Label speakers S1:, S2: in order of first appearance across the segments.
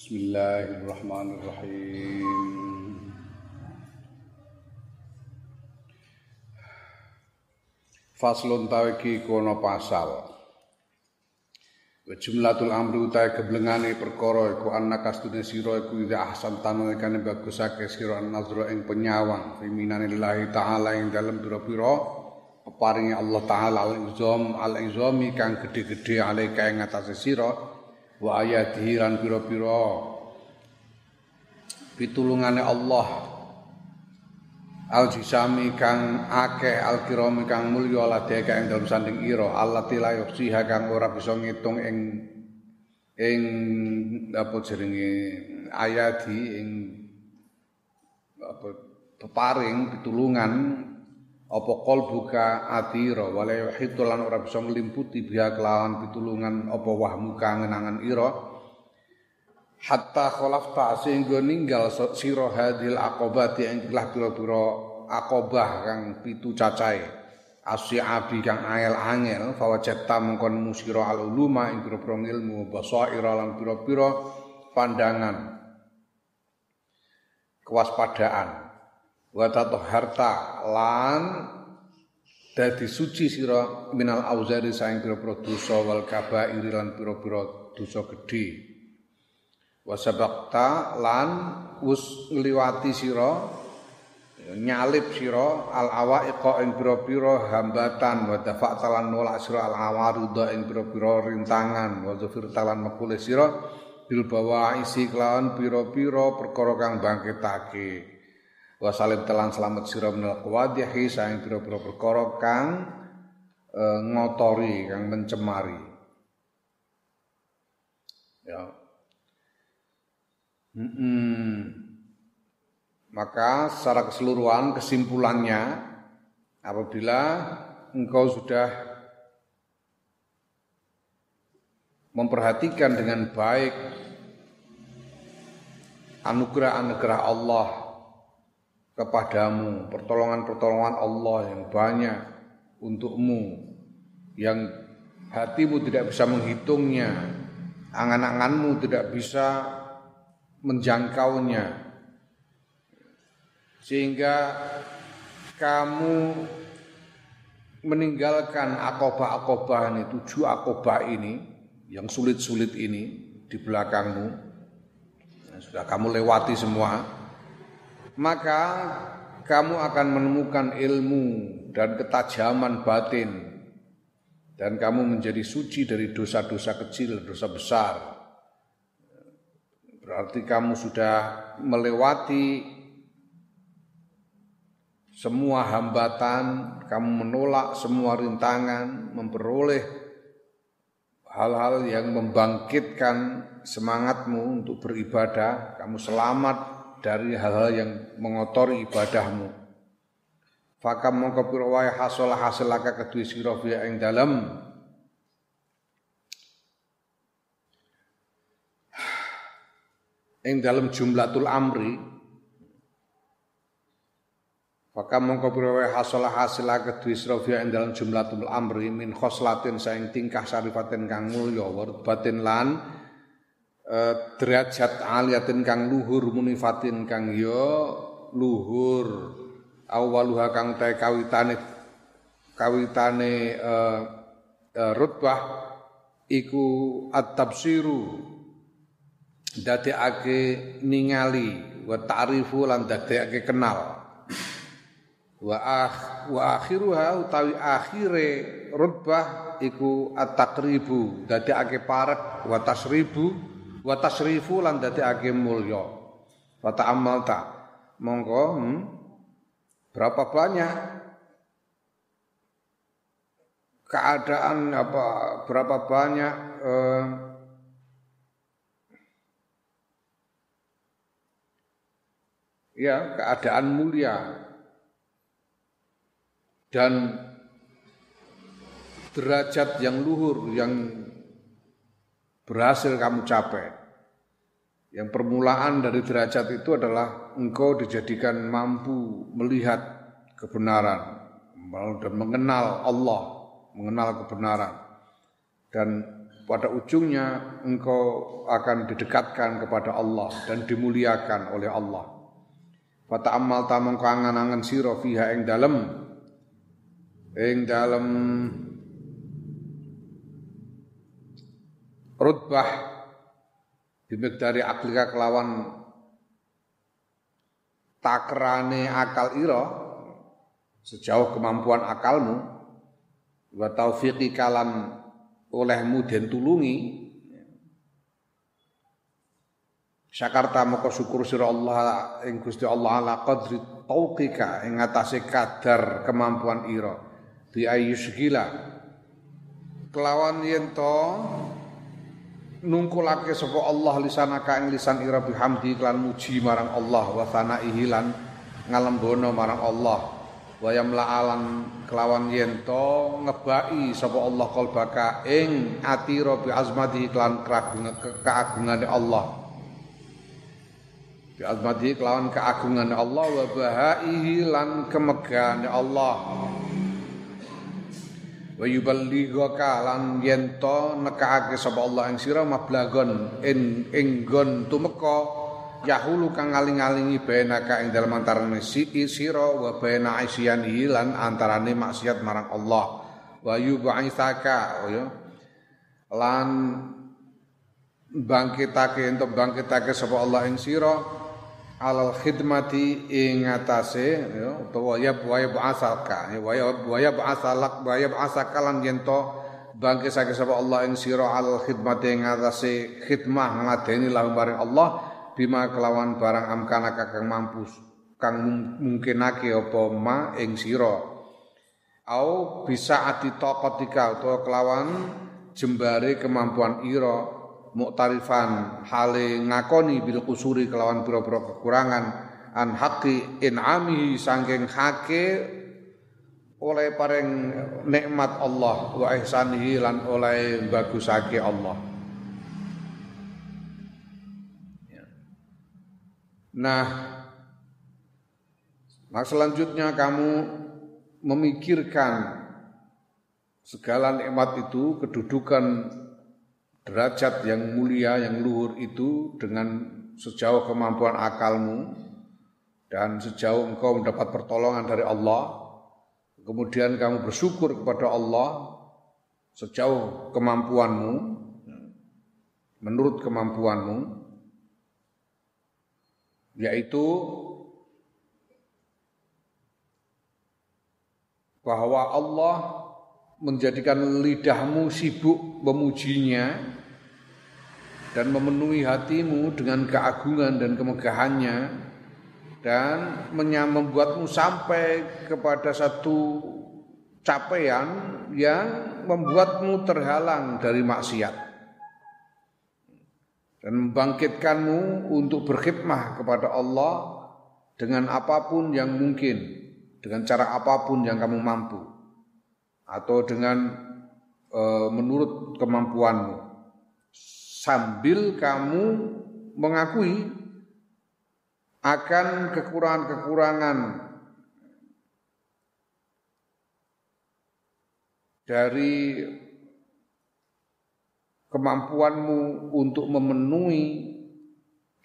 S1: Bismillahirrahmanirrahim. Faslun tawiki kono pasal. Jumlatul amri utai keblengane perkara iku anna kastune sira iku ida ahsan tanu kane bagusake sira nazra ing penyawang fiminane lillahi taala ing dalem pira-pira peparinge Allah taala al-izam al-izami kang gedhe-gedhe alaika ing atase sira wa ayatihi lan pira-pira. Pitulungane Allah. Al jisami kang akeh al kirami kang mulya lade kang dalem sanding ira. Allati la yusiha kang ora bisa ngitung ing ing apa jenenge ayati ing apa peparing pitulungan apa buka atira? Wala yuhitu lan ora bisa nglimputi biha kelawan pitulungan apa wahmu kang ngenangan ira. Hatta khalafta sehingga ninggal sira hadil aqobati ing lah pira-pira aqobah kang pitu cacahe asyabi kang angel angel fawajatta mengkon musira al uluma ing pira-pira ilmu basaira lan pira-pira pandangan. Kewaspadaan wa harta lan dadi suci sira minal auzari saing pira-pira dosa wal kabair lan pira-pira dosa gedhe. Wasabakta lan wus ngliwati sira nyalip sira al awaiqa ing pira-pira hambatan. Wa dafa'ta lan nolak sira al awarida ing pira-pira rintangan. Wa zafirta lan mekule sira bil bawa isi kelawan pira-pira perkara kang bangkitake wa salim telan selamat sira minal qawadihi saing pira-pira perkara kang e, ngotori kang mencemari ya Hmm. Maka secara keseluruhan kesimpulannya apabila engkau sudah memperhatikan dengan baik anugerah-anugerah Allah kepadamu, pertolongan-pertolongan Allah yang banyak untukmu yang hatimu tidak bisa menghitungnya, angan-anganmu tidak bisa menjangkaunya. Sehingga kamu meninggalkan akobah-akobah ini tujuh akobah ini yang sulit-sulit ini di belakangmu. Sudah kamu lewati semua maka kamu akan menemukan ilmu dan ketajaman batin dan kamu menjadi suci dari dosa-dosa kecil, dosa besar. Berarti kamu sudah melewati semua hambatan, kamu menolak semua rintangan, memperoleh hal-hal yang membangkitkan semangatmu untuk beribadah, kamu selamat dari hal-hal yang mengotori ibadahmu. Fakam mongko pira wae hasil hasilaka kedue sira ing dalem ing dalam jumlatul amri maka mongko pirawe hasala hasil kedue sira ing dalam jumlatul amri min khoslatin saing tingkah sarifatin kang mulya batin lan e, derajat aliyatin kang luhur munifatin kang yo luhur. Awaluha kang te kawitane kawitane e, e, rutbah iku at-tafsiru dadekake ningali wa ta'rifu lan dadekake kenal. Wa ah wa akhiruha utawi akhire rutbah iku at-taqribu. Dadekake parek wa tasribu wa tasrifu lan dadekake mulya. Wa ta'ammal ta monggo hmm, berapa banyak keadaan apa berapa banyak eh, ya keadaan mulia. Dan derajat yang luhur yang berhasil kamu capai. Yang permulaan dari derajat itu adalah engkau dijadikan mampu melihat kebenaran dan mengenal Allah, mengenal kebenaran. Dan pada ujungnya engkau akan didekatkan kepada Allah dan dimuliakan oleh Allah. Fata amal tamong kangen-angen sira fiha ing dalem ing dalem rutbah bimigdari aklika kelawan takrane akal ira sejauh kemampuan akalmu wa taufiqi kalan olehmu den tulungi. Syakarta maka syukur sira Allah ing Gusti Allah ala qadri tauqika ing atase kadar kemampuan ira. Bi ayyusgila kelawan yen to nungkulake sapa Allah lisanaka ing lisan ira bihamdi lan muji marang Allah wa sanaihi lan ngalembono marang Allah. Wayam la'alan kelawan yento ngebai sapa Allah qalbaka ing atira bi azmati kelawan keagungane Allah. Bi azmati kelawan keagungane Allah wa bahaihi lan kemegahane Allah wa yuballighaka lan yento nekaake sapa Allah ing sira mablagon ing ing gon tumeka. Yahulu kang ngaling-alingi bainaka ing dalem si sira wa baina isyanihi lan antarane maksiat marang Allah. Wa yub'itsaka oh ya lan bangkitake untuk bangkitake sapa Allah ing sira alal khidmati ing atase ya utawa ya wa ya ba'asalak wa yab'asaka lan yen to bangkitake sapa Allah ing sira alal khidmati ing atase khidmah ngadeni lahum bareng Allah bima kelawan barang amkana kakang mampu kang mungkinake apa ma ing sira. Au bisa ati taqatika utawa kelawan jembare kemampuan ira muktarifan hale ngakoni bil kusuri kelawan pira-pira kekurangan an haqqi in'amihi sangking hake oleh paring nikmat Allah wa ihsanihi lan oleh bagusake Allah. Nah, nah selanjutnya kamu memikirkan segala nikmat itu, kedudukan derajat yang mulia, yang luhur itu dengan sejauh kemampuan akalmu dan sejauh engkau mendapat pertolongan dari Allah, kemudian kamu bersyukur kepada Allah sejauh kemampuanmu, menurut kemampuanmu, yaitu bahwa Allah menjadikan lidahmu sibuk memujinya dan memenuhi hatimu dengan keagungan dan kemegahannya dan membuatmu sampai kepada satu capaian yang membuatmu terhalang dari maksiat dan membangkitkanmu untuk berkhidmah kepada Allah dengan apa pun yang mungkin, dengan cara apa pun yang kamu mampu, atau dengan menurut kemampuanmu, sambil kamu mengakui akan kekurangan-kekurangan dari kemampuanmu untuk memenuhi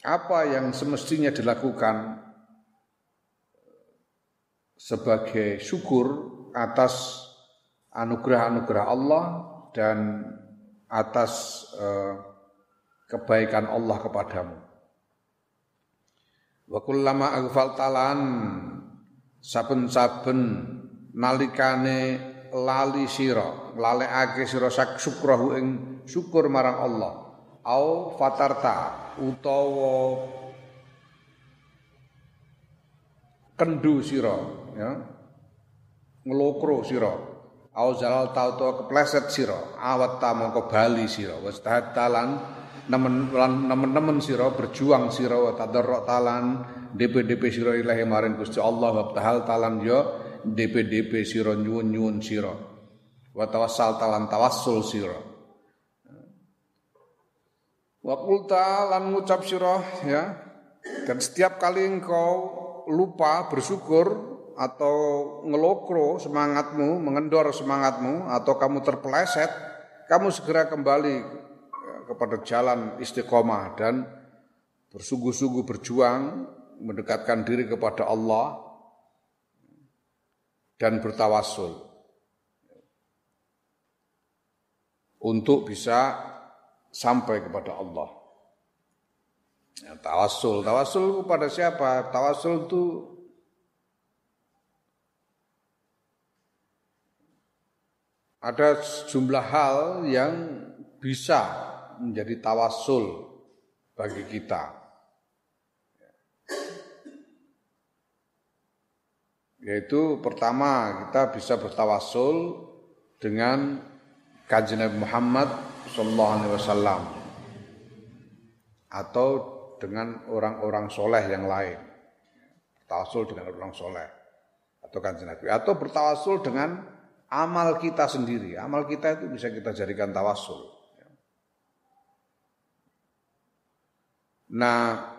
S1: apa yang semestinya dilakukan sebagai syukur atas anugerah-anugerah Allah dan atas eh, kebaikan Allah kepadamu. Wa kullama aghfaltalan saben-saben nalikane lali sira lalekake sira sak syukrahu ing syukur marang Allah au fatarta utawa kendu sira ya nglokro sira au zalal ta utawa kepleset sira awat ta mongko bali sira. Wis talan nemen nemen-nemen sira berjuang sira wa tadarruk talan DP-DP sira ilahi maring Gusti Allah wa tahal talan ya DP-DP sira nyuwun-nyuwun sira. Wa tawassal talan tawassul sira. Wa qulta lan ngucap sira ya dan setiap kali engkau lupa bersyukur atau ngelokro semangatmu, mengendor semangatmu atau kamu terpeleset, kamu segera kembali kepada jalan istiqomah dan bersungguh-sungguh berjuang mendekatkan diri kepada Allah dan bertawasul untuk bisa sampai kepada Allah. Ya, tawasul, tawasul kepada siapa? Tawasul itu ada sejumlah hal yang bisa menjadi tawasul bagi kita. Yaitu pertama kita bisa bertawasul dengan kajian Nabi Muhammad Sallallahu Alaihi Wasallam atau dengan orang-orang soleh yang lain. Bertawasul dengan orang soleh atau kajian Nabi atau bertawasul dengan amal kita sendiri. Amal kita itu bisa kita jadikan tawasul. Nah,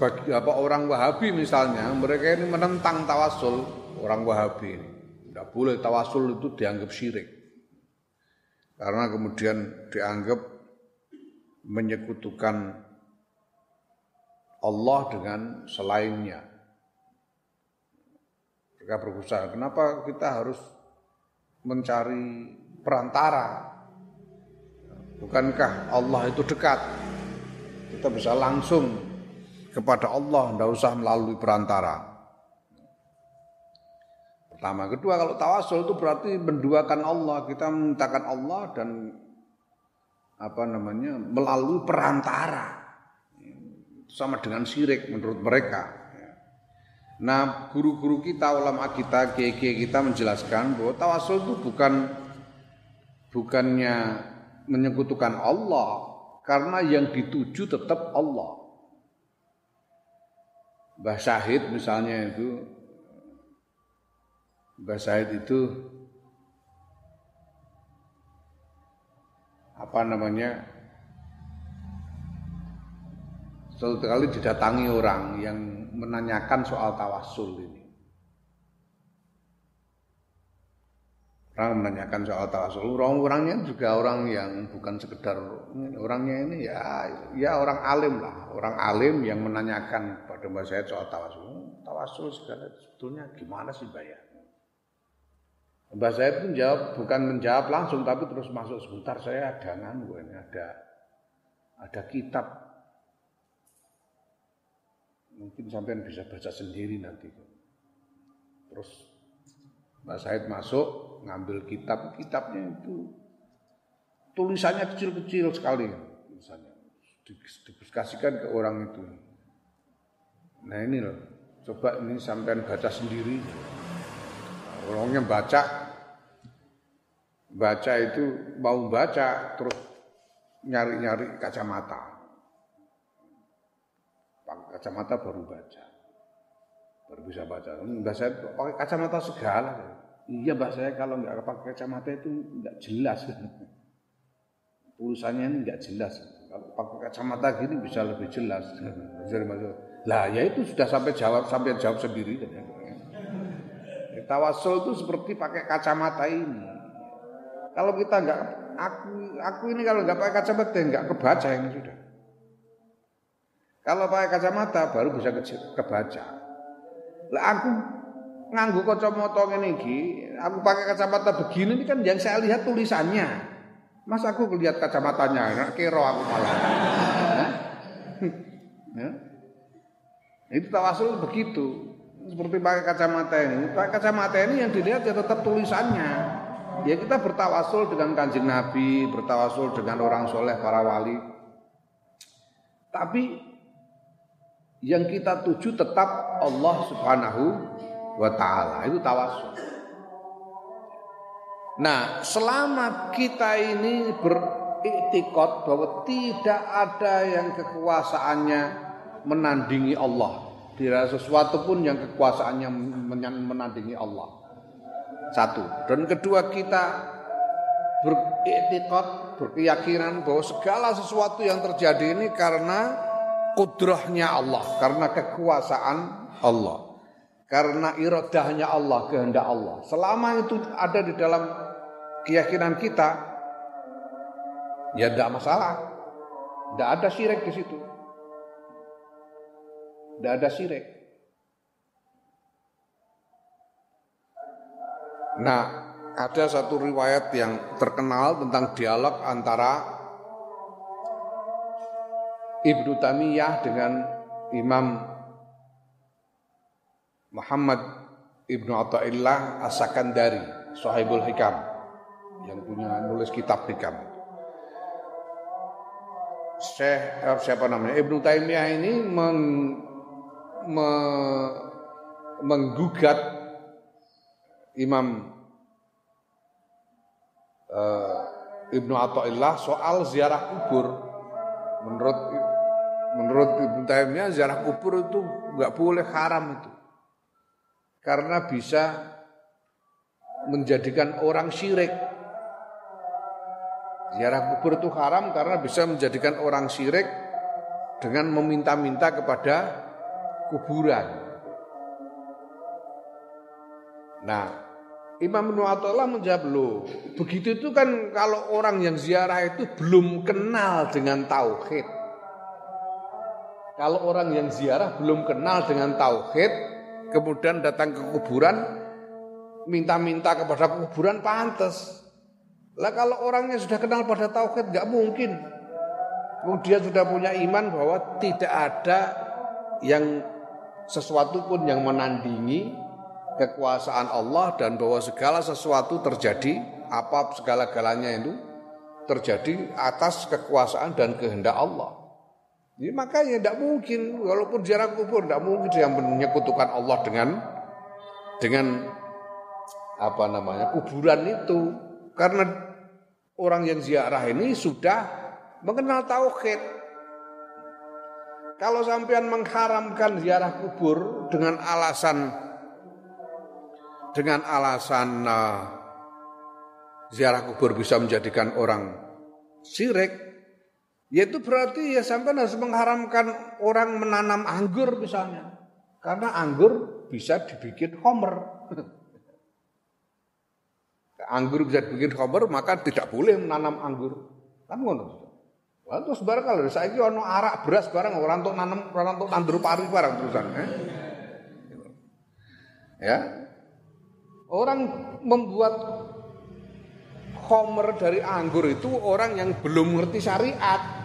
S1: bagi apa orang Wahabi misalnya, mereka ini menentang tawasul orang Wahabi ini. Tidak boleh tawasul itu dianggap syirik. Karena kemudian dianggap menyekutukan Allah dengan selainnya. Mereka berusaha, kenapa kita harus mencari perantara? Bukankah Allah itu dekat? Kita bisa langsung kepada Allah, tidak usah melalui perantara. Pertama, kedua kalau tawasul itu berarti menduakan Allah, kita memintakan Allah dan apa namanya melalui perantara sama dengan syirik menurut mereka. Nah, guru-guru kita, ulama kita, GG kita menjelaskan bahwa tawasul itu bukan bukannya menyekutukan Allah, karena yang dituju tetap Allah. Mbah Syahid misalnya itu Mbah Syahid itu apa namanya suatu kali didatangi orang yang menanyakan soal tawasul ini. Orang menanyakan soal tawasul orang-orangnya juga orang yang bukan sekedar orangnya ini ya ya orang alim lah. Orang alim yang menanyakan pada Mbak Syed soal tawasul tawasul segala sebetulnya gimana sih Mbak ya? Mbak Syed pun jawab bukan menjawab langsung tapi terus masuk sebentar saya ada nganggu ini ada ada kitab mungkin sampean bisa baca sendiri nanti terus Mbak Said masuk ngambil kitab, kitabnya itu tulisannya kecil-kecil sekali tulisannya. Dikasihkan ke orang itu. Nah ini loh, coba ini sampean baca sendiri. Orangnya baca, baca itu mau baca terus nyari-nyari kacamata. Kacamata baru baca baru bisa baca. Mbak saya pakai kacamata segala. Iya mbak saya kalau nggak pakai kacamata itu nggak jelas. Tulisannya ini nggak jelas. Kalau pakai kacamata gini bisa lebih jelas. Lah ya itu sudah sampai jawab sampai jawab sendiri. Tawasul itu seperti pakai kacamata ini. Kalau kita nggak aku aku ini kalau nggak pakai kacamata nggak kebaca ini sudah. Kalau pakai kacamata baru bisa kebaca. Lah aku nganggu kacamata ngene iki, aku pakai kacamata begini ini kan yang saya lihat tulisannya. Mas aku lihat kacamatanya, kero aku malah. ya? Itu tawasul begitu. Seperti pakai kacamata ini. Pakai kacamata ini yang dilihat ya tetap tulisannya. Ya kita bertawasul dengan kanjeng Nabi, bertawasul dengan orang soleh, para wali. Tapi yang kita tuju tetap Allah Subhanahu wa taala. Itu tawasul. Nah, selama kita ini beriktikad bahwa tidak ada yang kekuasaannya menandingi Allah. Tidak sesuatu pun yang kekuasaannya menandingi Allah. Satu. Dan kedua kita beriktikad, berkeyakinan bahwa segala sesuatu yang terjadi ini karena kudrahnya Allah, karena kekuasaan Allah. Karena iradahnya Allah, kehendak Allah. Selama itu ada di dalam keyakinan kita, ya tidak masalah. Tidak ada syirik di situ. Tidak ada syirik. Nah, ada satu riwayat yang terkenal tentang dialog antara Ibnu Tamiyah dengan Imam Muhammad Ibnu Atta'illah As-Sakandari, Sahibul Hikam yang punya nulis kitab hikam. Syekh eh, siapa namanya? Ibnu Taimiyah ini meng, me, menggugat Imam uh, Ibnu Atta'illah soal ziarah kubur. Menurut menurut Ibnu Taimiyah ziarah kubur itu nggak boleh haram itu karena bisa menjadikan orang syirik. Ziarah kubur itu haram karena bisa menjadikan orang syirik dengan meminta-minta kepada kuburan. Nah, Imam Ibnu menjawab loh, begitu itu kan kalau orang yang ziarah itu belum kenal dengan tauhid. Kalau orang yang ziarah belum kenal dengan tauhid, kemudian datang ke kuburan minta-minta kepada kuburan pantas. Lah kalau orangnya sudah kenal pada tauhid nggak mungkin. Dia sudah punya iman bahwa tidak ada yang sesuatu pun yang menandingi kekuasaan Allah dan bahwa segala sesuatu terjadi apa segala-galanya itu terjadi atas kekuasaan dan kehendak Allah. Jadi makanya tidak mungkin, walaupun ziarah kubur tidak mungkin dia menyekutukan Allah dengan dengan apa namanya kuburan itu, karena orang yang ziarah ini sudah mengenal tauhid. Kalau sampean mengharamkan ziarah kubur dengan alasan dengan alasan uh, ziarah kubur bisa menjadikan orang syirik, Ya itu berarti ya sampai harus mengharamkan orang menanam anggur misalnya. Karena anggur bisa dibikin homer. anggur bisa dibikin homer maka tidak boleh menanam anggur. Kan ngono. Wah terus barang kalau saya ono arak beras barang orang untuk nanam orang untuk tandur pari barang terusan. Eh? Ya. Orang membuat homer dari anggur itu orang yang belum ngerti syariat.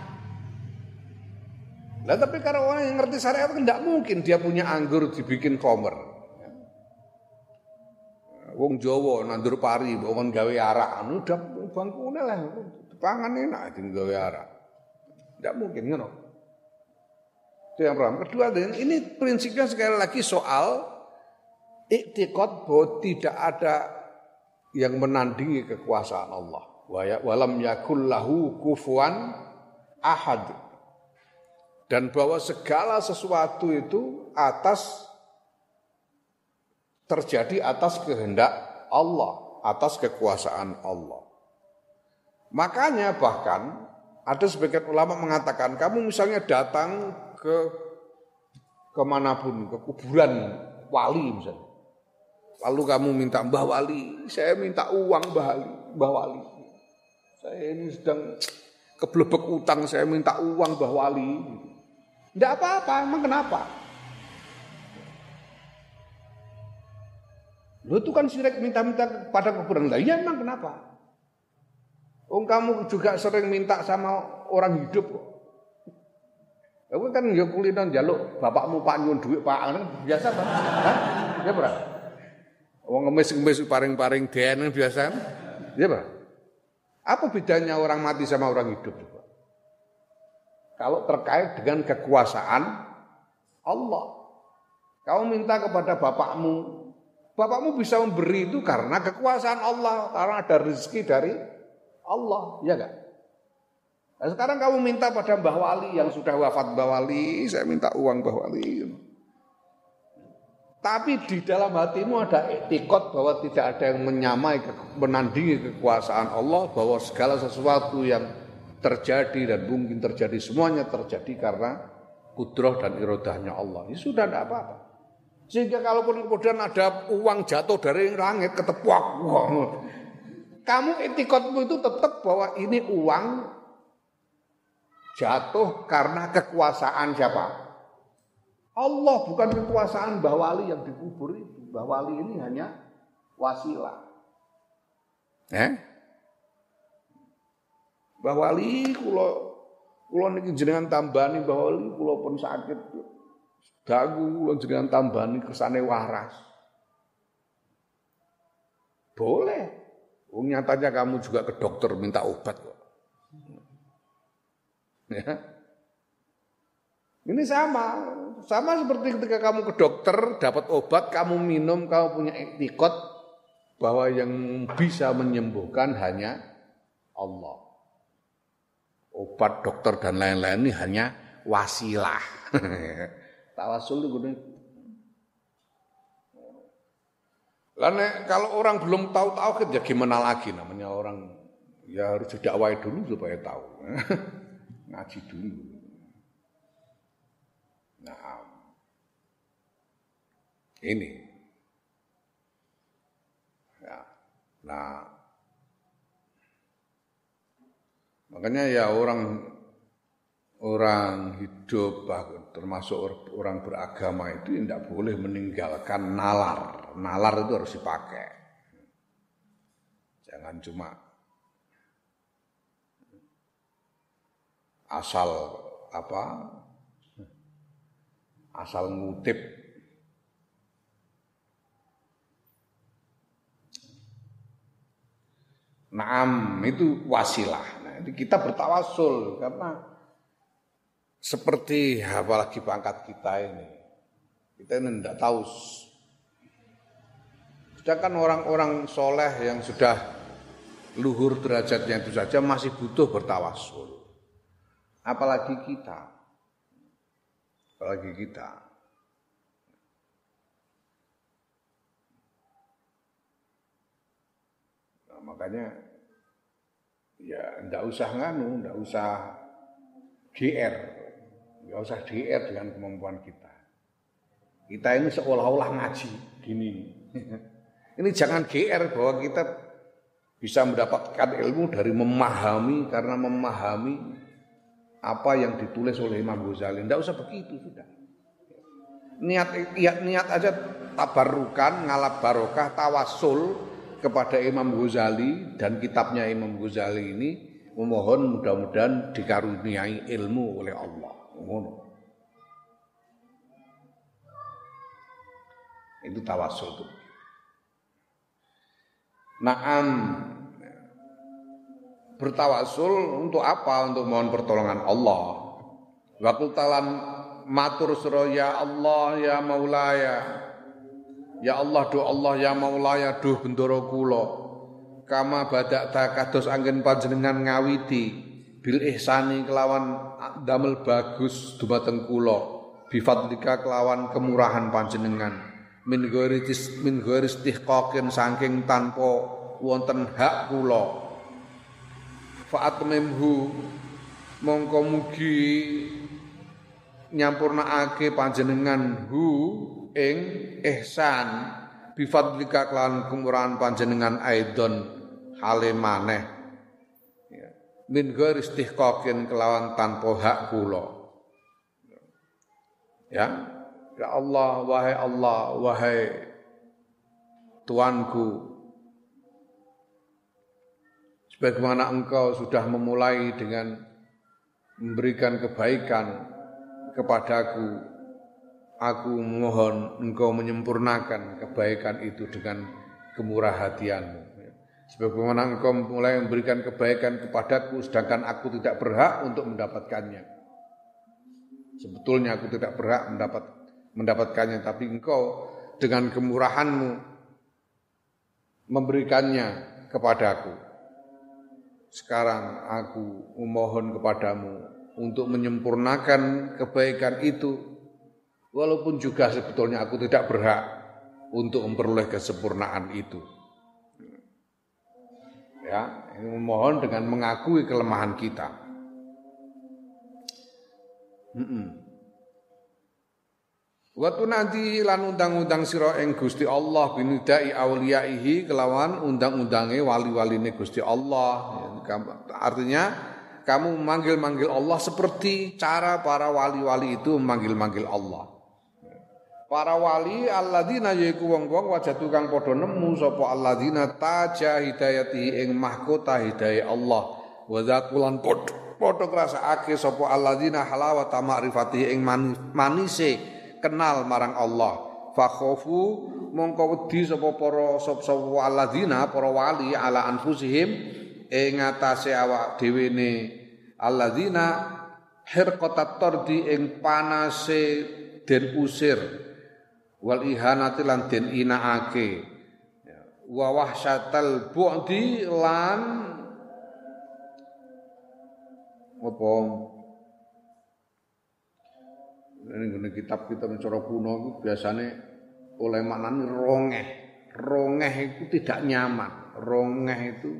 S1: Nah tapi kalau orang yang ngerti syariat kan tidak mungkin dia punya anggur dibikin komer. Wong Jawa nandur pari, wong gawe arak, anu udah bangkune lah, pangan enak ding gawe arak. Tidak mungkin ngono. Itu yang pertama. Kedua, ini prinsipnya sekali lagi soal iktikad bahwa tidak ada yang menandingi kekuasaan Allah. Walam yakul lahu kufuan ahad dan bahwa segala sesuatu itu atas terjadi atas kehendak Allah, atas kekuasaan Allah. Makanya bahkan ada sebagian ulama mengatakan kamu misalnya datang ke ke mana pun, ke kuburan wali misalnya. Lalu kamu minta Mbah Wali, saya minta uang Mbah Wali, Mbah Wali. Saya ini sedang keblebek utang, saya minta uang Mbah Wali. Tidak apa-apa, emang kenapa? Lu itu kan syirik minta-minta pada kuburan. Lah iya emang kenapa? Oh kamu juga sering minta sama orang hidup kok. Aku kan ya kulinan jaluk bapakmu Pak nyuwun duit Pak kan biasa Pak. Hah? Ya berapa? Wong ngemis-ngemis paring-paring den biasa kan? Ya berapa? Apa bedanya orang mati sama orang hidup? Kalau terkait dengan kekuasaan Allah. Kau minta kepada bapakmu, bapakmu bisa memberi itu karena kekuasaan Allah, karena ada rezeki dari Allah, ya enggak? Nah, sekarang kamu minta pada Mbah Wali yang sudah wafat Mbah Wali, saya minta uang Mbah Wali. Tapi di dalam hatimu ada etikot bahwa tidak ada yang menyamai, menandingi kekuasaan Allah, bahwa segala sesuatu yang terjadi dan mungkin terjadi semuanya terjadi karena kudroh dan irodahnya Allah. Ini sudah tidak apa-apa. Sehingga kalaupun kemudian ada uang jatuh dari langit ketepuk, kamu etikotmu itu tetap bahwa ini uang jatuh karena kekuasaan siapa? Allah bukan kekuasaan Mbah Wali yang dikubur itu. Mbah Wali ini hanya wasilah. Eh? Mbah Wali kula kula niki jenengan tambani Mbah Wali kula pun sakit. Dagu kula jenengan tambani kersane waras. Boleh. Wong nyatanya kamu juga ke dokter minta obat. Ya. Ini sama, sama seperti ketika kamu ke dokter dapat obat, kamu minum, kamu punya etikot bahwa yang bisa menyembuhkan hanya Allah. Obat, dokter dan lain-lain ini hanya wasilah. Tawasul itu Karena kalau orang belum tahu tauhid ya gimana lagi namanya orang ya harus didakwai dulu supaya tahu. ngaji dulu. Nah, ini. Ya. Nah, makanya ya orang orang hidup termasuk orang beragama itu tidak boleh meninggalkan nalar. Nalar itu harus dipakai. Jangan cuma asal apa asal ngutip Naam itu wasilah. Kita bertawasul karena seperti apalagi pangkat kita ini. Kita ini tidak tahu. Sedangkan orang-orang soleh yang sudah luhur derajatnya itu saja masih butuh bertawasul apalagi kita. Apalagi kita. Nah, makanya ya ndak usah nganu, ndak usah GR. Nggak usah GR dengan kemampuan kita. Kita ini seolah-olah ngaji gini. ini jangan GR bahwa kita bisa mendapatkan ilmu dari memahami karena memahami apa yang ditulis oleh Imam Ghazali. Tidak usah begitu sudah. Niat ya, niat aja tabarukan, ngalap barokah, tawasul kepada Imam Ghazali dan kitabnya Imam Ghazali ini memohon mudah-mudahan dikaruniai ilmu oleh Allah. Itu tawasul itu. Naam bertawasul untuk apa? Untuk mohon pertolongan Allah. Waktu talan matur sura ya Allah ya Maulaya. Ya Allah do Allah ya Maulaya duh bendoro kula. Kama badakta kados angin panjenengan ngawiti bil ihsani kelawan damel bagus dumateng kula. Bifadlika kelawan kemurahan panjenengan. Min ghairi min ghairi istihqaqin saking tanpa wonten hak kula fa'atmimhu mongko mugi nyampurnaake panjenengan hu ing ihsan bifadlika kelawan kemurahan panjenengan aidon hale maneh. Ya. min ghairi istihqaqin kelawan tanpa hak kula. Ya. Ya Allah wahai Allah wahai Tuanku. Sebagaimana engkau sudah memulai dengan memberikan kebaikan kepadaku, aku mohon engkau menyempurnakan kebaikan itu dengan kemurah hatianmu. Sebagaimana engkau mulai memberikan kebaikan kepadaku, sedangkan aku tidak berhak untuk mendapatkannya. Sebetulnya aku tidak berhak mendapat mendapatkannya, tapi engkau dengan kemurahanmu memberikannya kepadaku. Sekarang aku memohon kepadamu untuk menyempurnakan kebaikan itu walaupun juga sebetulnya aku tidak berhak untuk memperoleh kesempurnaan itu. Ya, memohon dengan mengakui kelemahan kita. Hmm -mm. Wa tunadi lan undang-undang sira ing Gusti Allah binidai auliyaihi kelawan undang-undange wali-waline Gusti Allah. Artinya kamu memanggil-manggil Allah seperti cara para wali-wali itu memanggil-manggil Allah. Para wali alladzina yaiku wong-wong wajatu kang padha nemu sapa alladzina taja hidayati ing mahkota hidayah Allah. Wa zakulan padha padha ngrasakake sapa alladzina halawata ma'rifati ing manise kenal marang Allah fakhofu mongko wedi sapa para sapa alladzina para wali ala anfusihim ing atase awak dhewe ne alladzina hirqatat tardi ing panase den usir wal ihanati lan den inaake wa wahsyatal bu'di lan apa ini gini kitab kita mencoro kuno itu biasanya oleh maknanya rongeh. Rongeh itu tidak nyaman. Rongeh itu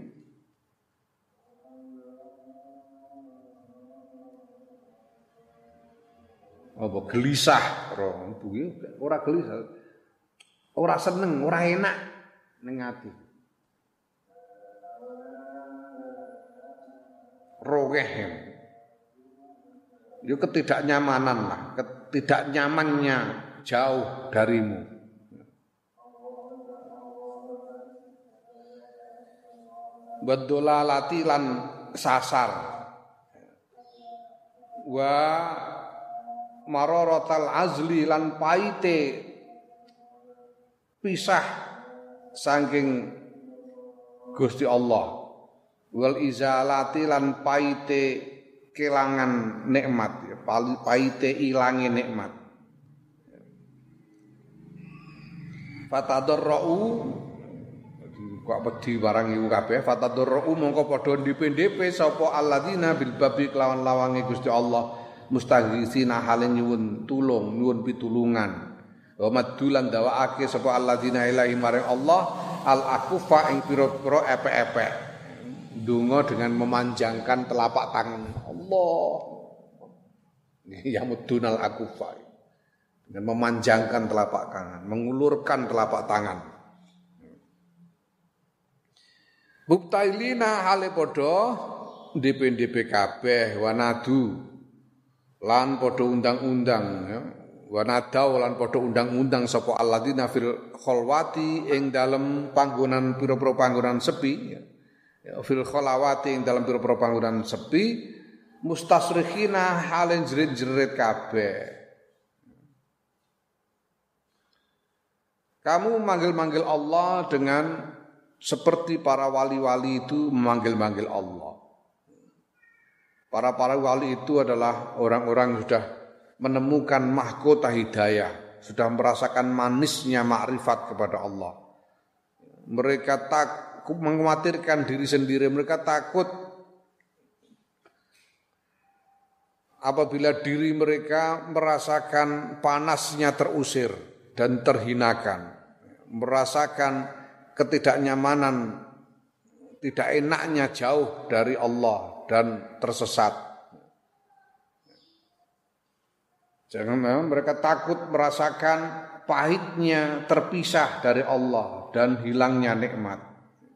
S1: apa gelisah? Roh itu ora gelisah. Ora seneng ora enak ning ati. Rogeh. Itu ketidaknyamanan lah ketidaknyamannya jauh darimu. Bedolalati lan sasar. Wa marorotal azli lan paite pisah saking Gusti Allah. Wal izalati lan paite kelangan nikmat ya paite ilangi nikmat. Fatadarrau kok wedi barang iku kabeh fatadarrau mongko padha ndipe-ndipe sapa alladzina bil babi kelawan lawange Gusti Allah mustaghisina hale nyuwun tulung nyuwun pitulungan wa madulan dawaake sapa alladzina ilahi maring Allah al akufa ing pira-pira epek-epek Dungo dengan memanjangkan telapak tangan. Allah. Ya mudunal akufa. Dengan memanjangkan telapak tangan, mengulurkan telapak tangan. Buktailina hale podo DP-DP kabeh wanadu lan podo undang-undang ya. Wanadau lan podo undang-undang sapa alladzina fil kholwati ing dalem panggonan pira-pira panggonan sepi ya Ya, fil kholawati ing dalam pira-pira panggonan sepi mustasrikhina halen jerit-jerit kabeh Kamu manggil-manggil Allah dengan seperti para wali-wali itu memanggil-manggil Allah. Para para wali itu adalah orang-orang yang sudah menemukan mahkota hidayah, sudah merasakan manisnya makrifat kepada Allah. Mereka tak mengkhawatirkan diri sendiri, mereka takut apabila diri mereka merasakan panasnya terusir dan terhinakan, merasakan ketidaknyamanan, tidak enaknya jauh dari Allah dan tersesat. Jangan memang mereka takut merasakan pahitnya terpisah dari Allah dan hilangnya nikmat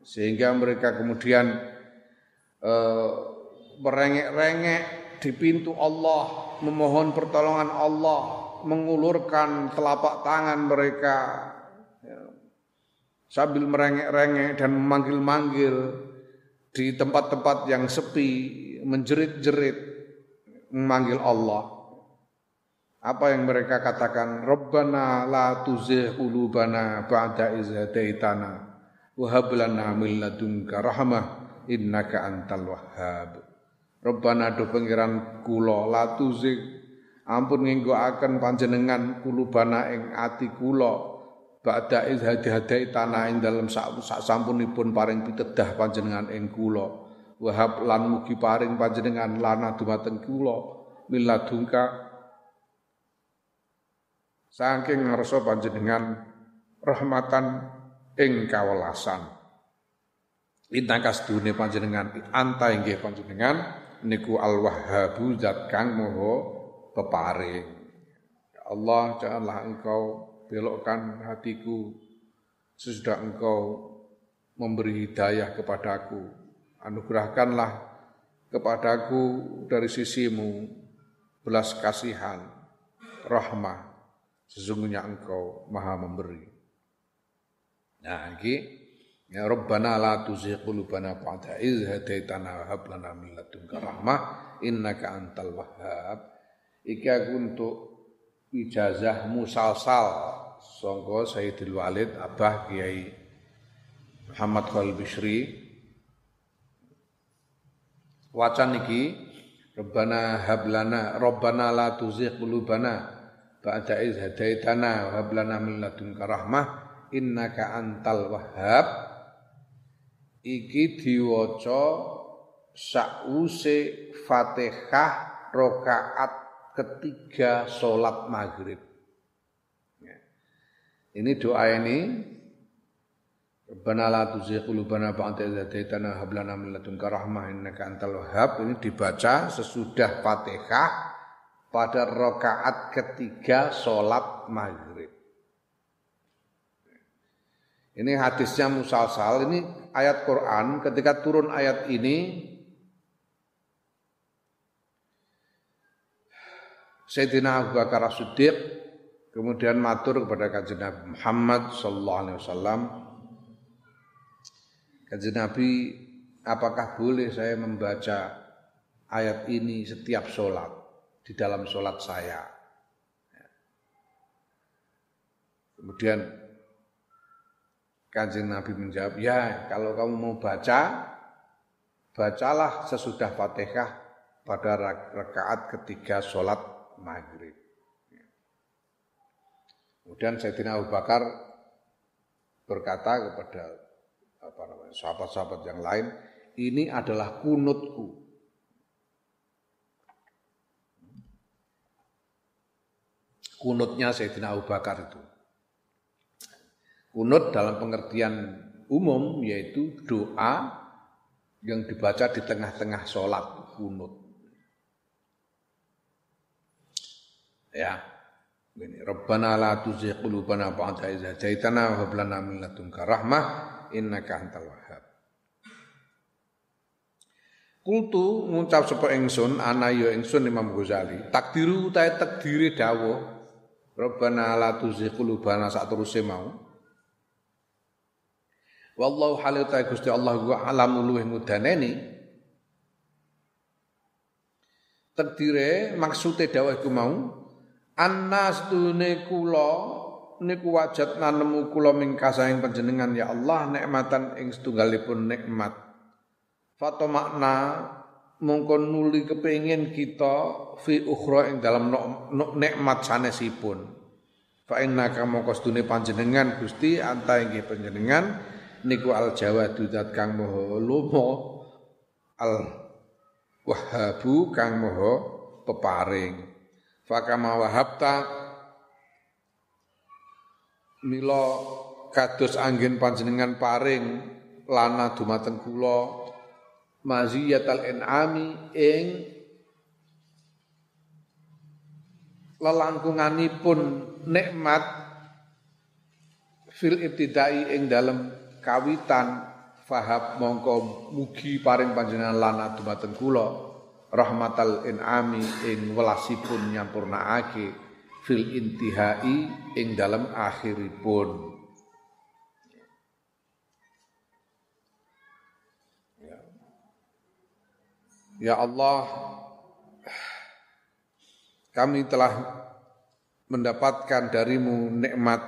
S1: sehingga mereka kemudian uh, merengek-rengek di pintu Allah, memohon pertolongan Allah, mengulurkan telapak tangan mereka ya, sambil merengek-rengek dan memanggil-manggil di tempat-tempat yang sepi, menjerit-jerit memanggil Allah. Apa yang mereka katakan? Rabbana la tuzigh qulubana ba'da idh hadaitana Wahab lana min ladunka rahmah innaka antal wahhab. Rabbana do pangeran kula la tuzik ampun akan panjenengan kulubana ing ati kula ba'da iz hadi tanah ing dalem sak, sampunipun paring pitedah panjenengan ing kula. Wahab lan mugi paring panjenengan lana dumateng kula ladunka saking ngarsa panjenengan rahmatan ing kawelasan. Intakas dunia panjenengan anta inggih panjenengan niku al wahhabu zat kang moho peparing. Allah janganlah engkau belokkan hatiku sesudah engkau memberi hidayah kepadaku. Anugerahkanlah kepadaku dari sisimu belas kasihan, rahmah. Sesungguhnya engkau maha memberi. Nah, ini Ya Rabbana la tuzigh qulubana ba'da idh hadaitana wa hab lana min ladunka rahmah innaka antal wahhab. Iki aku untuk ijazah musalsal. Sangka Sayyidul Walid Abah Kiai Muhammad Khalil Bishri. Wacan iki Rabbana hablana Rabbana la tuzigh qulubana ba'da idh hadaitana wa hab lana min ladunka rahmah innaka antal wahhab. Iki diwaca sakwuse Fatihah rakaat ketiga salat maghrib. Ya. Ini doa ini Rabbana la tuzigh qulubana ba'da idh hadaitana hab lana min ladunka rahmah innaka antal wahhab ini dibaca sesudah Fatihah pada rakaat ketiga salat maghrib. Ini hadisnya musalsal, ini ayat Quran ketika turun ayat ini Sayyidina Abu Bakar As-Siddiq kemudian matur kepada kajian Nabi Muhammad sallallahu alaihi wasallam. Kajian Nabi apakah boleh saya membaca ayat ini setiap sholat di dalam sholat saya? Kemudian Kanjeng Nabi menjawab, ya kalau kamu mau baca, bacalah sesudah Fatihah pada rakaat ketiga sholat maghrib. Kemudian Sayyidina Abu Bakar berkata kepada sahabat-sahabat yang lain, ini adalah kunutku. Kunutnya Sayyidina Abu Bakar itu. Kunut dalam pengertian umum yaitu doa yang dibaca di tengah-tengah sholat kunut. Ya, ini Rabbana la tuzigh qulubana ba'da idh hadaitana wa hab lana min ladunka rahmah innaka antal wahhab. Kultu ngucap sapa ingsun ana ya ingsun Imam Ghazali. Takdiru utahe takdire dawuh Rabbana la tuzigh qulubana sak teruse mau. Wallahu halil ta Gusti Allah gua alam luwih ngudaneni. Takdire maksude dawuh iku mau annas tune kula niku wajat nanemu kula mingkasaing panjenengan ya Allah nikmatan ing setunggalipun nikmat. Fato makna mongko nuli kepengin kita fi ukhra ing dalam nikmat sanesipun. Fa inna kamo kostune panjenengan Gusti anta inggih panjenengan niku al jawadu zat kang moho lomo al wahabu kang moho peparing fakama wahabta mila kados angin panjenengan paring lana dumateng kula maziyatal en'ami ing lelangkunganipun nikmat fil ibtidai ing dalem kawitan fahab mongko mugi paring panjenengan lana dumateng kula rahmatal inami ing welasipun nyampurnaake fil intihai ing dalam akhiripun ya. ya Allah kami telah mendapatkan darimu nikmat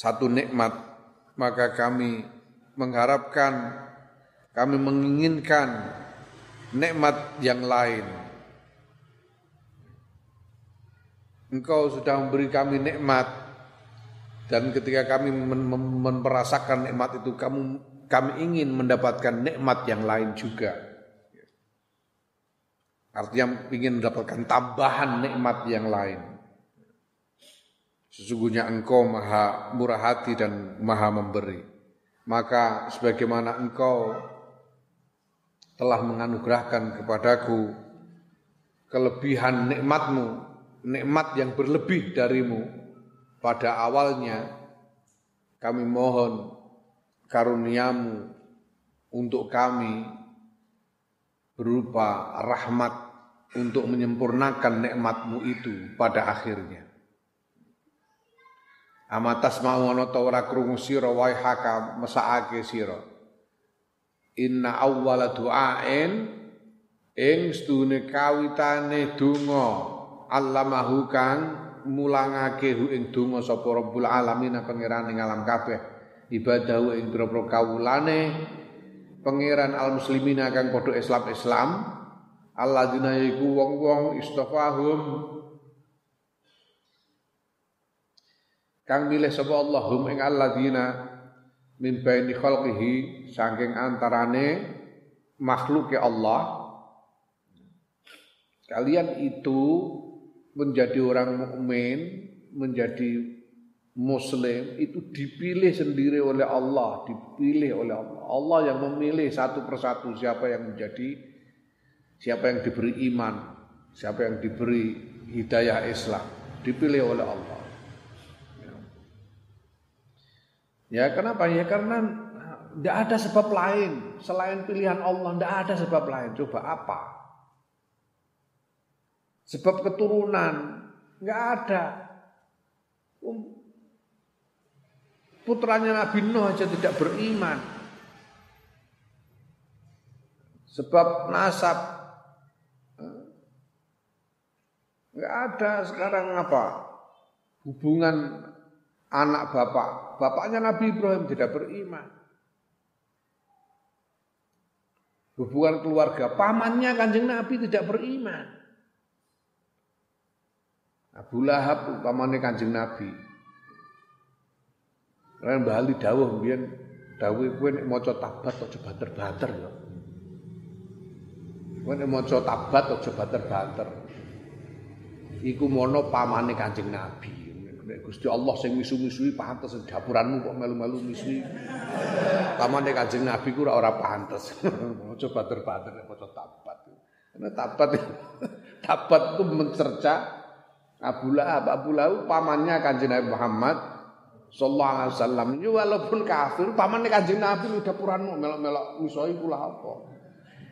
S1: satu nikmat maka kami mengharapkan, kami menginginkan nikmat yang lain. Engkau sudah memberi kami nikmat dan ketika kami merasakan nikmat itu kamu kami ingin mendapatkan nikmat yang lain juga. Artinya ingin mendapatkan tambahan nikmat yang lain. Sesungguhnya engkau maha murah hati dan maha memberi. Maka sebagaimana engkau telah menganugerahkan kepadaku kelebihan nikmatmu nikmat yang berlebih darimu pada awalnya kami mohon karuniamu untuk kami berupa rahmat untuk menyempurnakan nikmatmu itu pada akhirnya. Amatas mau ana ta krungu sira wae haka mesakake sira. Inna awwala du'ain ing stune kawitane donga. Allamahu kang mulangake hu ing donga sapa Rabbul alamin pangeran ing alam kabeh. Ibadahu ing pira-pira kawulane pangeran al muslimin kang padha Islam-Islam. Alladzina iku wong-wong istafahum kang milih sapa Allah hum ing alladzina min baini khalqihi saking antarane makhluke Allah. Kalian itu menjadi orang mukmin menjadi muslim itu dipilih sendiri oleh Allah dipilih oleh Allah. Allah yang memilih satu persatu siapa yang menjadi siapa yang diberi iman siapa yang diberi hidayah Islam. Dipilih oleh Allah Ya kenapa? Ya karena tidak ada sebab lain selain pilihan Allah. Tidak ada sebab lain. Coba apa? Sebab keturunan nggak ada. Um, putranya Nabi Nuh aja tidak beriman. Sebab nasab nggak ada sekarang apa hubungan anak bapak. Bapaknya Nabi Ibrahim tidak beriman. Hubungan keluarga, pamannya kanjeng Nabi tidak beriman. Abu Lahab pamannya kanjeng Nabi. Karena Mbah Ali dawuh mbiyen dawuh kowe nek maca tabat aja banter-banter ya. Kowe nek maca tabat aja banter-banter. Iku mono pamane Kanjeng Nabi. Nek Gusti Allah sing misu-misui pantes dapuranmu kok melu-melu misui. Pamane Kanjeng Nabi ku ora ora pantes. Aja banter-banter nek maca tabat. Karena tabat tabat itu mencerca Abu Lahab, Abu Lahab pamannya Kanjeng Nabi Muhammad sallallahu alaihi wasallam. Yo walaupun kafir, pamannya Kanjeng Nabi udah puranmu melok-melok misoi kula apa.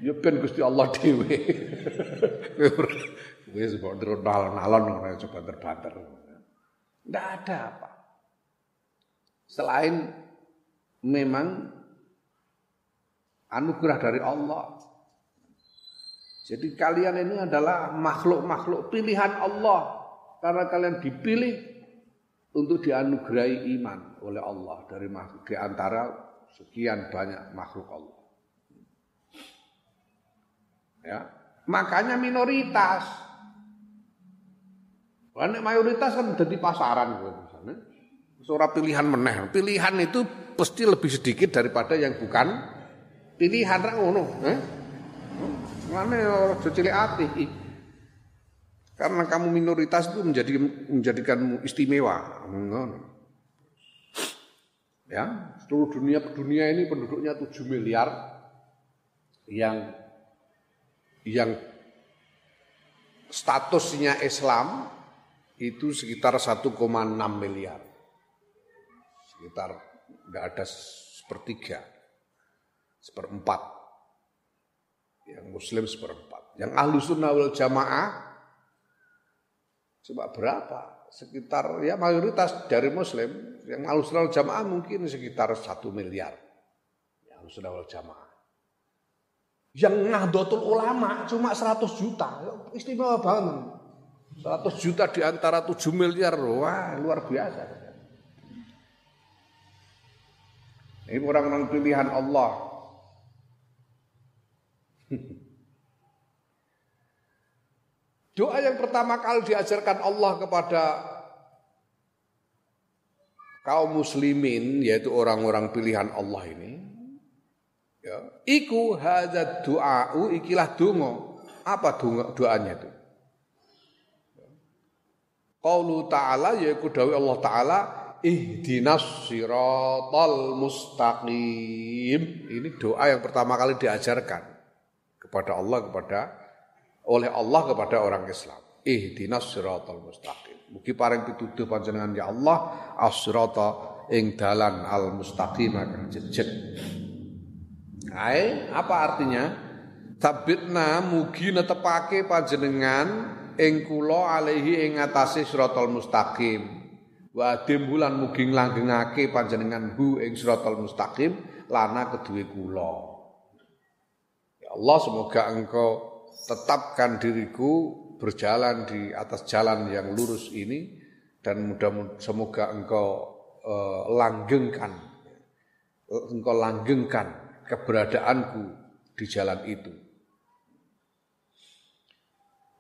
S1: Ya ben Gusti Allah dhewe. Wis mbok nalon-nalon ora coba terbanter. Tidak ada apa. Selain memang anugerah dari Allah. Jadi kalian ini adalah makhluk-makhluk pilihan Allah. Karena kalian dipilih untuk dianugerahi iman oleh Allah dari makhluk di antara sekian banyak makhluk Allah. Ya, makanya minoritas. Karena mayoritas kan jadi pasaran misalnya. Seorang pilihan meneh. Pilihan itu pasti lebih sedikit daripada yang bukan pilihan ra ngono, eh? Mana orang cilik ati. Karena kamu minoritas itu menjadi menjadikanmu istimewa. Ya, seluruh dunia dunia ini penduduknya 7 miliar yang yang statusnya Islam itu sekitar 1,6 miliar. Sekitar tidak ada sepertiga, seperempat. Yang Muslim seperempat. Yang ahlu sunnah wal jamaah Coba berapa? Sekitar ya mayoritas dari Muslim yang alusunah jamaah mungkin sekitar satu miliar. Ya alusunah jamaah. Yang Nahdlatul Ulama cuma 100 juta, istimewa banget. 100 juta di antara 7 miliar, wah luar biasa. Ini orang-orang pilihan Allah. Doa yang pertama kali diajarkan Allah kepada kaum muslimin yaitu orang-orang pilihan Allah ini ya iku hadzat du'au ikilah donga apa doanya itu Qaulu ta'ala yaitu dawuh Allah taala ihdinas siratal mustaqim ini doa yang pertama kali diajarkan kepada Allah kepada oleh Allah kepada orang Islam. ihdinas siratal mustaqim mugi paring pituduh panjenengan ya Allah as-sirata ing dalan al mustaqim kang jejet Ae, apa artinya? Tabitna mugi netepake panjenengan ing kula alaihi ing atase siratal mustaqim. Wa bulan mugi nglanggengake panjenengan hu ing siratal mustaqim lana kedue kula. Ya Allah semoga engkau tetapkan diriku berjalan di atas jalan yang lurus ini dan mudah semoga engkau uh, langgengkan engkau langgengkan keberadaanku di jalan itu.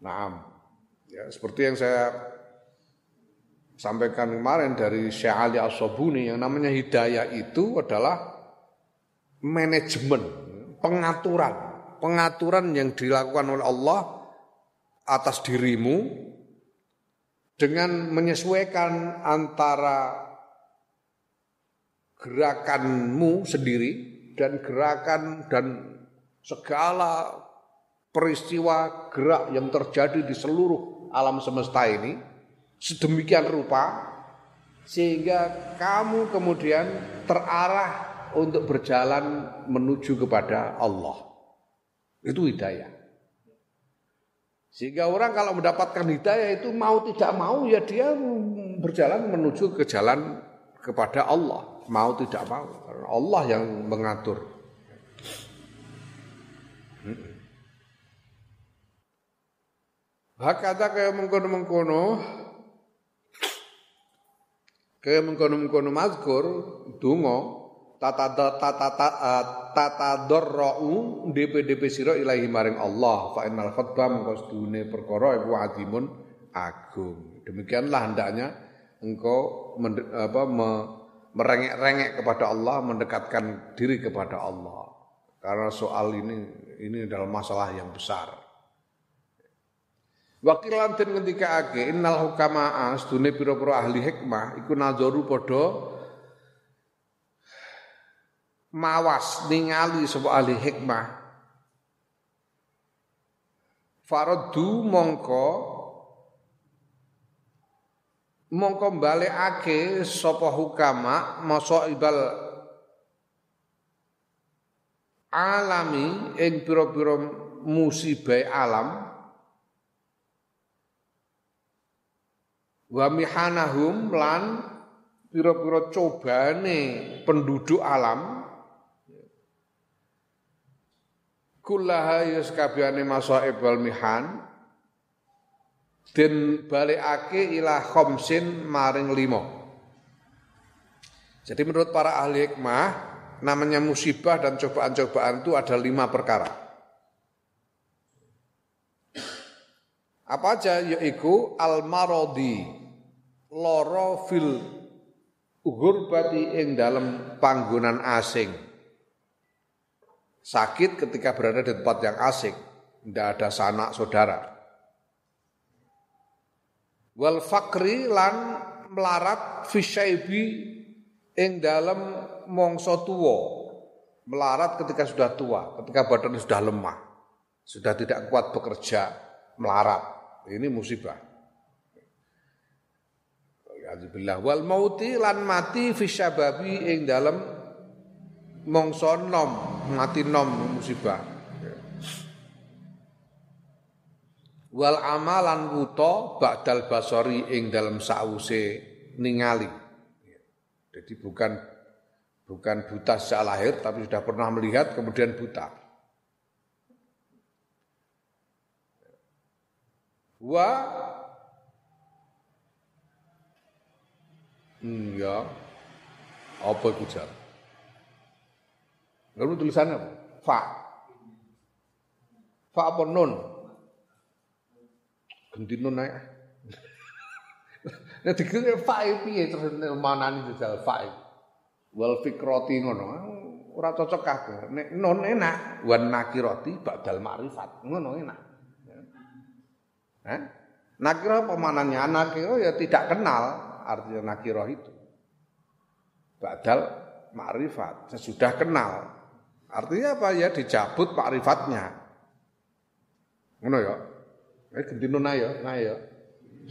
S1: Nah, ya, seperti yang saya sampaikan kemarin dari Syekh Ali As-Sobuni yang namanya hidayah itu adalah manajemen, pengaturan, pengaturan yang dilakukan oleh Allah atas dirimu dengan menyesuaikan antara gerakanmu sendiri dan gerakan dan segala peristiwa gerak yang terjadi di seluruh alam semesta ini sedemikian rupa sehingga kamu kemudian terarah untuk berjalan menuju kepada Allah. Itu hidayah. Sehingga orang kalau mendapatkan hidayah itu mau tidak mau ya dia berjalan menuju ke jalan kepada Allah. Mau tidak mau. Allah yang mengatur. Hakata kayak mengkono-mengkono kaya mengkono-mengkono mazkur donga tata tata tata darrau DP-DP sira ilahi maring Allah. Fa innal khatba mengko sedune perkara iku adimun agung. Demikianlah hendaknya engkau apa me, merengek-rengek kepada Allah mendekatkan diri kepada Allah. Karena soal ini ini adalah masalah yang besar Wakil lantin ketika ake innal hukama astune pira-pira ahli hikmah iku nazaru padha mawas ningali sapa ahli hikmah. Faradu mongko mongko balekake sapa hukama masa ibal alami ing pira-pira musibah alam wa mihanahum lan pira-pira cobane penduduk alam. Kullaha yaskabiyane masaib wal mihan. Den balikake ila khamsin maring limo jadi menurut para ahli hikmah namanya musibah dan cobaan-cobaan itu ada lima perkara. Apa aja? Yaitu al-marodi loro fil gurbati ing dalam panggonan asing. Sakit ketika berada di tempat yang asing, tidak ada sanak saudara. Wal fakri lan melarat fisyaibi ing dalam mongso tuwo. Melarat ketika sudah tua, ketika badan sudah lemah, sudah tidak kuat bekerja, melarat. Ini musibah. Alhamdulillah wal mauti lan mati fi syababi ing dalem mongso nom mati nom musibah. Wal amalan wuto ba'dal basori ing dalam sause ningali. Jadi bukan bukan buta sejak lahir tapi sudah pernah melihat kemudian buta. Wa Iya. Apa iku jar? Lalu tulisannya apa? Fa. Fa apa nun? Ganti nun naik. Nah dikira fa piye terus manani jajal fa. Wal fikrati ngono. Ora cocok kabeh. Nek nun enak, wan nakirati ba'dal ma'rifat. Ngono enak. Hah? Nakira apa mananya? Nakira ya tidak kenal artinya nakiroh itu. Badal makrifat, sesudah kenal. Artinya apa ya dicabut makrifatnya. Ngono ya. Eh gentino nayo, nayo.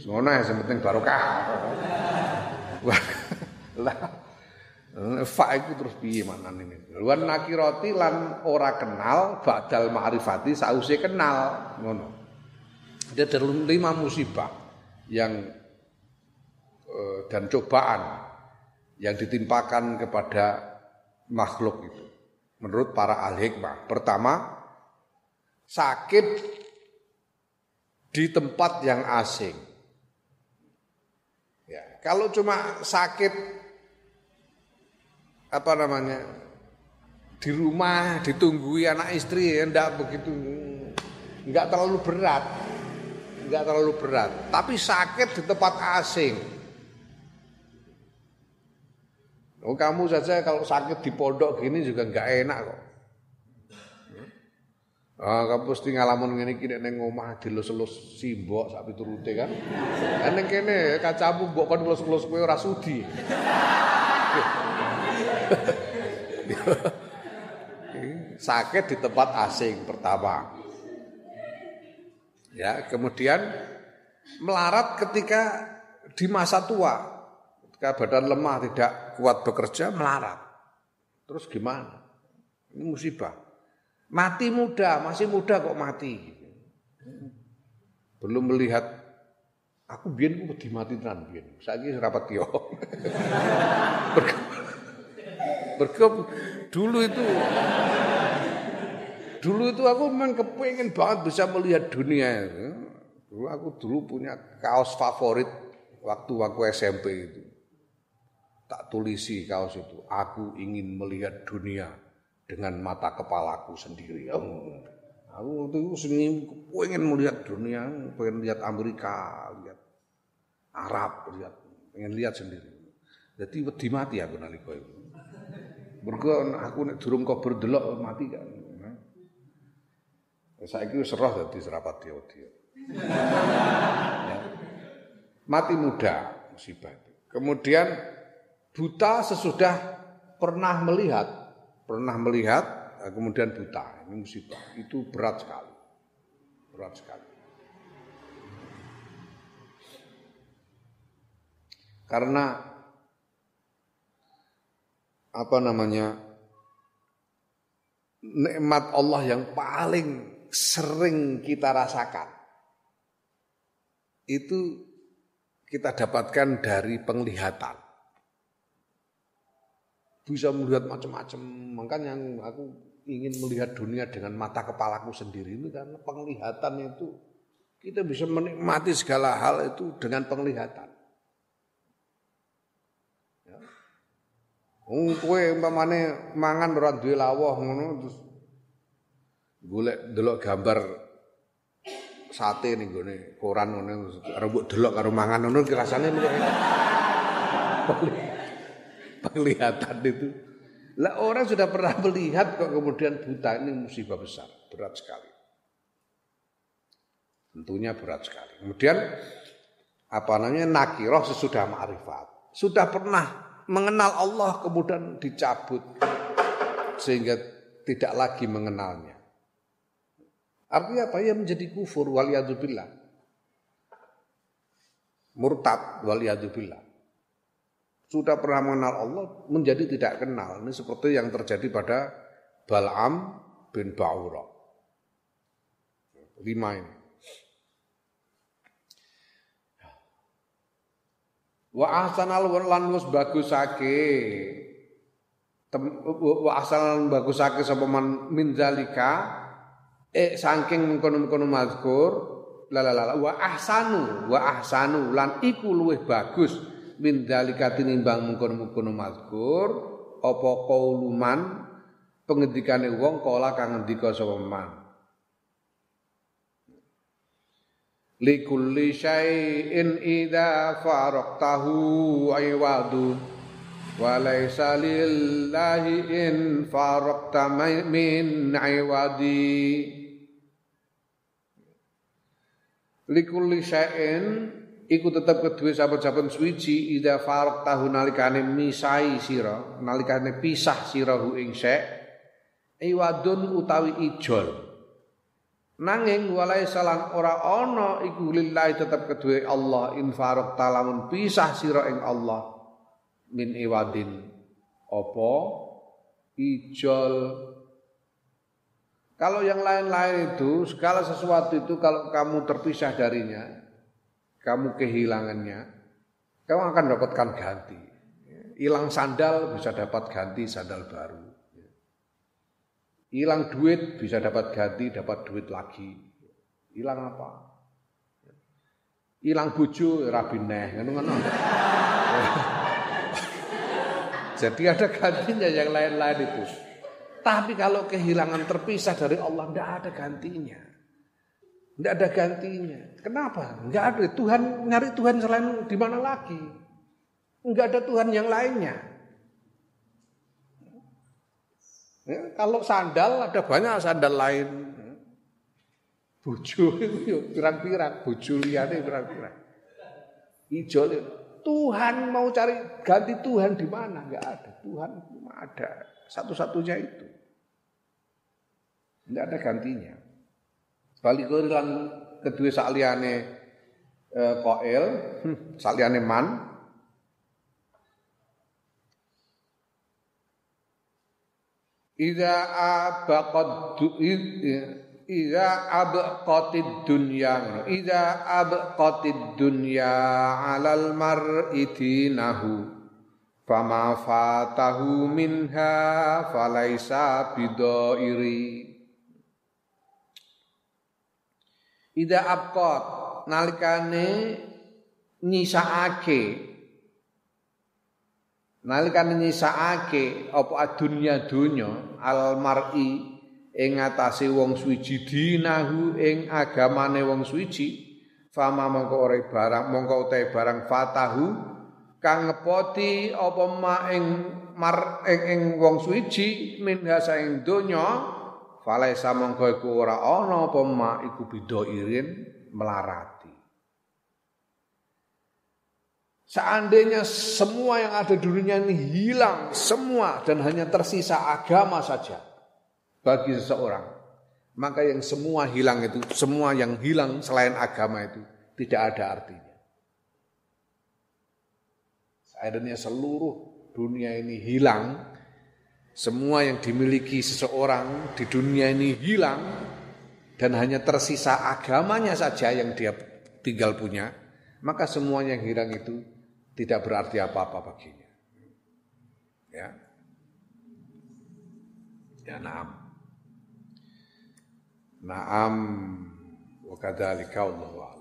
S1: Ngono ya penting barokah. Lah fa iku terus piye maknane ini? Wan nakirati lan ora kenal badal ma'rifati sause kenal ngono. Ada lima musibah yang eh, dan cobaan yang ditimpakan kepada makhluk itu. Menurut para ahli hikmah. Pertama, sakit di tempat yang asing. Ya, kalau cuma sakit apa namanya di rumah ditunggui anak istri ya enggak begitu enggak terlalu berat enggak terlalu berat tapi sakit di tempat asing Oh kamu saja kalau sakit di pondok gini juga enggak enak kok Ah, kamu mesti ngalamun ngene iki nek ning omah dilus-lus simbok sak piturute kan. Kan ning kene kacamu mbok kon lus-lus kowe ora. Sakit di tempat asing pertama. Ya, kemudian melarat ketika di masa tua. Ketika badan lemah tidak kuat bekerja melarat. Terus gimana? Ini musibah. Mati muda, masih muda kok mati. Belum melihat aku biyen ku wedi mati tenan biyen. Saiki rapat yo. Berkep dulu itu dulu itu aku memang kepengen banget bisa melihat dunia. Dulu aku dulu punya kaos favorit waktu aku SMP itu. Tak tulisi kaos itu. Aku ingin melihat dunia dengan mata kepalaku sendiri. Aku itu seni pengen melihat dunia, pengen lihat Amerika, lihat Arab, lihat pengen lihat sendiri. Jadi wedi mati aku nalika itu. Mergo aku nek durung kok berdelok mati kan. Saiki wis roh dadi serapat dia. Ya. Mati muda musibah. Kemudian buta sesudah pernah melihat pernah melihat eh, kemudian buta. Ini musibah. Itu berat sekali. Berat sekali. Karena apa namanya nikmat Allah yang paling sering kita rasakan itu kita dapatkan dari penglihatan bisa melihat macam-macam. Makanya aku ingin melihat dunia dengan mata kepalaku sendiri ini karena penglihatan itu kita bisa menikmati segala hal itu dengan penglihatan. Ya. Kowe umpamane mangan ora duwe lawah ngono terus golek delok gambar sate ning gone koran ngono mbok delok karo mangan ngono rasane penglihatan itu. Lah orang sudah pernah melihat kok kemudian buta ini musibah besar, berat sekali. Tentunya berat sekali. Kemudian apa namanya nakiroh sesudah ma'rifat. Sudah pernah mengenal Allah kemudian dicabut sehingga tidak lagi mengenalnya. Artinya apa? Ya menjadi kufur waliyadzubillah. Murtad waliyadzubillah sudah pernah mengenal Allah menjadi tidak kenal. Ini seperti yang terjadi pada Bal'am bin Ba'ura. Lima ini. Wa ahsanal lan wis bagusake wa ahsanal bagusake sapa man min zalika eh saking mengkono-mengkono mazkur la la la wa ahsanu wa ahsanu lan iku luwih bagus min dalika tinimbang mungkon-mungkon mazkur apa qauluman pengendikane wong kala kang ngendika sapa man. Likulli syai'in idza faraqtahu aywadu wa lillahi in faraqta min aywadi. Likulli syai'in iku tetep kedue saben-saben suwiji ida farq tahu nalikane misai sira nalikane pisah sira hu ing sek iwadun utawi ijol. Nanging walai salang ora ana iku lillahi tetep kedue Allah infarok talamun pisah sira ing Allah min iwadin. Apa? Ijol. Kalau yang lain-lain itu segala sesuatu itu kalau kamu terpisah darinya kamu kehilangannya kamu akan dapatkan ganti hilang sandal bisa dapat ganti sandal baru Hilang duit bisa dapat ganti, dapat duit lagi. Hilang apa? Hilang bojo rabi neh, Jadi ada gantinya yang lain-lain itu. Tapi kalau kehilangan terpisah dari Allah tidak ada gantinya. Tidak ada gantinya. Kenapa? Enggak ada. Tuhan nyari Tuhan selain di mana lagi? Enggak ada Tuhan yang lainnya. Ya, kalau sandal ada banyak sandal lain. Bojo itu pirang-pirang, bojo liyane pirang-pirang. Ijo Tuhan mau cari ganti Tuhan di mana? Enggak ada. Tuhan cuma ada. Satu-satunya itu. Enggak ada gantinya. Balik ke kedua sakliane eh, koel, hmm, sakliane man, Iza abaqad Iza abqatid dunya Iza abqatid dunya alal mar'i dinahu Fama fatahu minha falaisa bidairi Ida abqat nalikane nyisaake Nalikan nyisakake apa adunya dunya al mar'i ing ngatasé wong suci dinahu ing agamane wong suci. Fama mongko ora barang mongko utahe barang fatahu kang ngepoti apa ma ing mar ing, ing wong suci min ing donya falaisa mongko iku ora ana apa ma iku bida irin melarat Seandainya semua yang ada di dunia ini hilang semua dan hanya tersisa agama saja bagi seseorang, maka yang semua hilang itu, semua yang hilang selain agama itu tidak ada artinya. Seandainya seluruh dunia ini hilang, semua yang dimiliki seseorang di dunia ini hilang dan hanya tersisa agamanya saja yang dia tinggal punya, maka semua yang hilang itu tidak berarti apa-apa baginya. Ya. Ya naam. Naam wa kadzalika Allahu